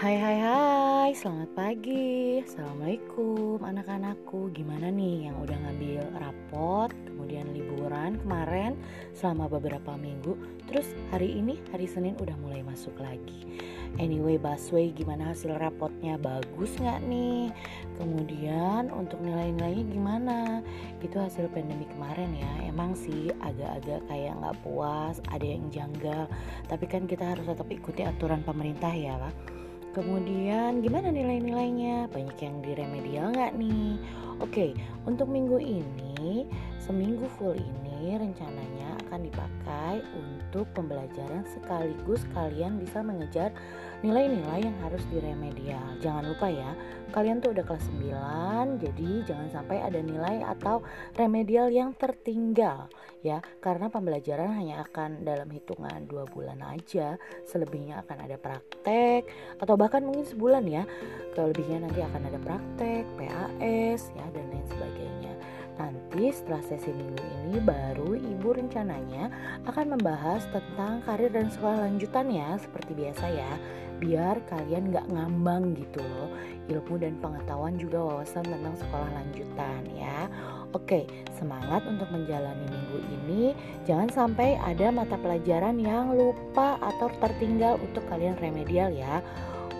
Hai hai hai, selamat pagi. Assalamualaikum anak-anakku. Gimana nih yang udah ngambil rapot Kemudian liburan kemarin Selama beberapa minggu? Terus hari ini, hari Senin udah mulai masuk lagi. Anyway Baswe gimana hasil rapotnya? Bagus gak nih? Kemudian untuk nilai-nilainya gimana? Itu hasil pandemi kemarin ya. Emang sih agak-agak kayak gak puas Ada yang janggal. Tapi kan kita harus tetap ikuti aturan pemerintah ya Pak Kemudian gimana nilai-nilainya? Banyak yang di remedial nggak nih? Oke, untuk minggu ini, seminggu full ini rencananya akan dipakai untuk pembelajaran sekaligus kalian bisa mengejar nilai-nilai yang harus diremedial. Jangan lupa ya, kalian tuh udah kelas 9, jadi jangan sampai ada nilai atau remedial yang tertinggal ya, karena pembelajaran hanya akan dalam hitungan dua bulan aja, selebihnya akan ada praktek atau bahkan mungkin sebulan ya. Kelebihnya nanti akan ada praktek, PAS ya dan lain sebagainya. Setelah sesi minggu ini baru ibu rencananya akan membahas tentang karir dan sekolah lanjutan ya seperti biasa ya biar kalian nggak ngambang gitu loh ilmu dan pengetahuan juga wawasan tentang sekolah lanjutan ya Oke, semangat untuk menjalani minggu ini. Jangan sampai ada mata pelajaran yang lupa atau tertinggal untuk kalian remedial ya.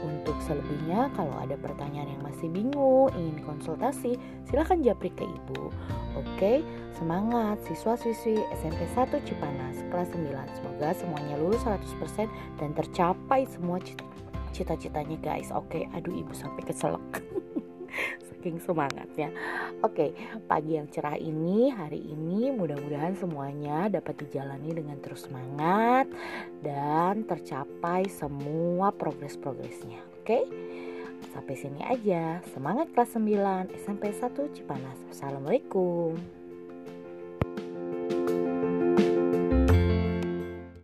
Untuk selebihnya, kalau ada pertanyaan yang masih bingung, ingin konsultasi, silahkan japri ke ibu. Oke, semangat siswa-siswi SMP 1 Cipanas kelas 9. Semoga semuanya lulus 100% dan tercapai semua cita-citanya guys. Oke, aduh ibu sampai keselak. saking semangatnya. Oke, pagi yang cerah ini hari ini mudah-mudahan semuanya dapat dijalani dengan terus semangat dan tercapai semua progres-progresnya. Oke? Sampai sini aja. Semangat kelas 9 SMP 1 Cipanas. Assalamualaikum.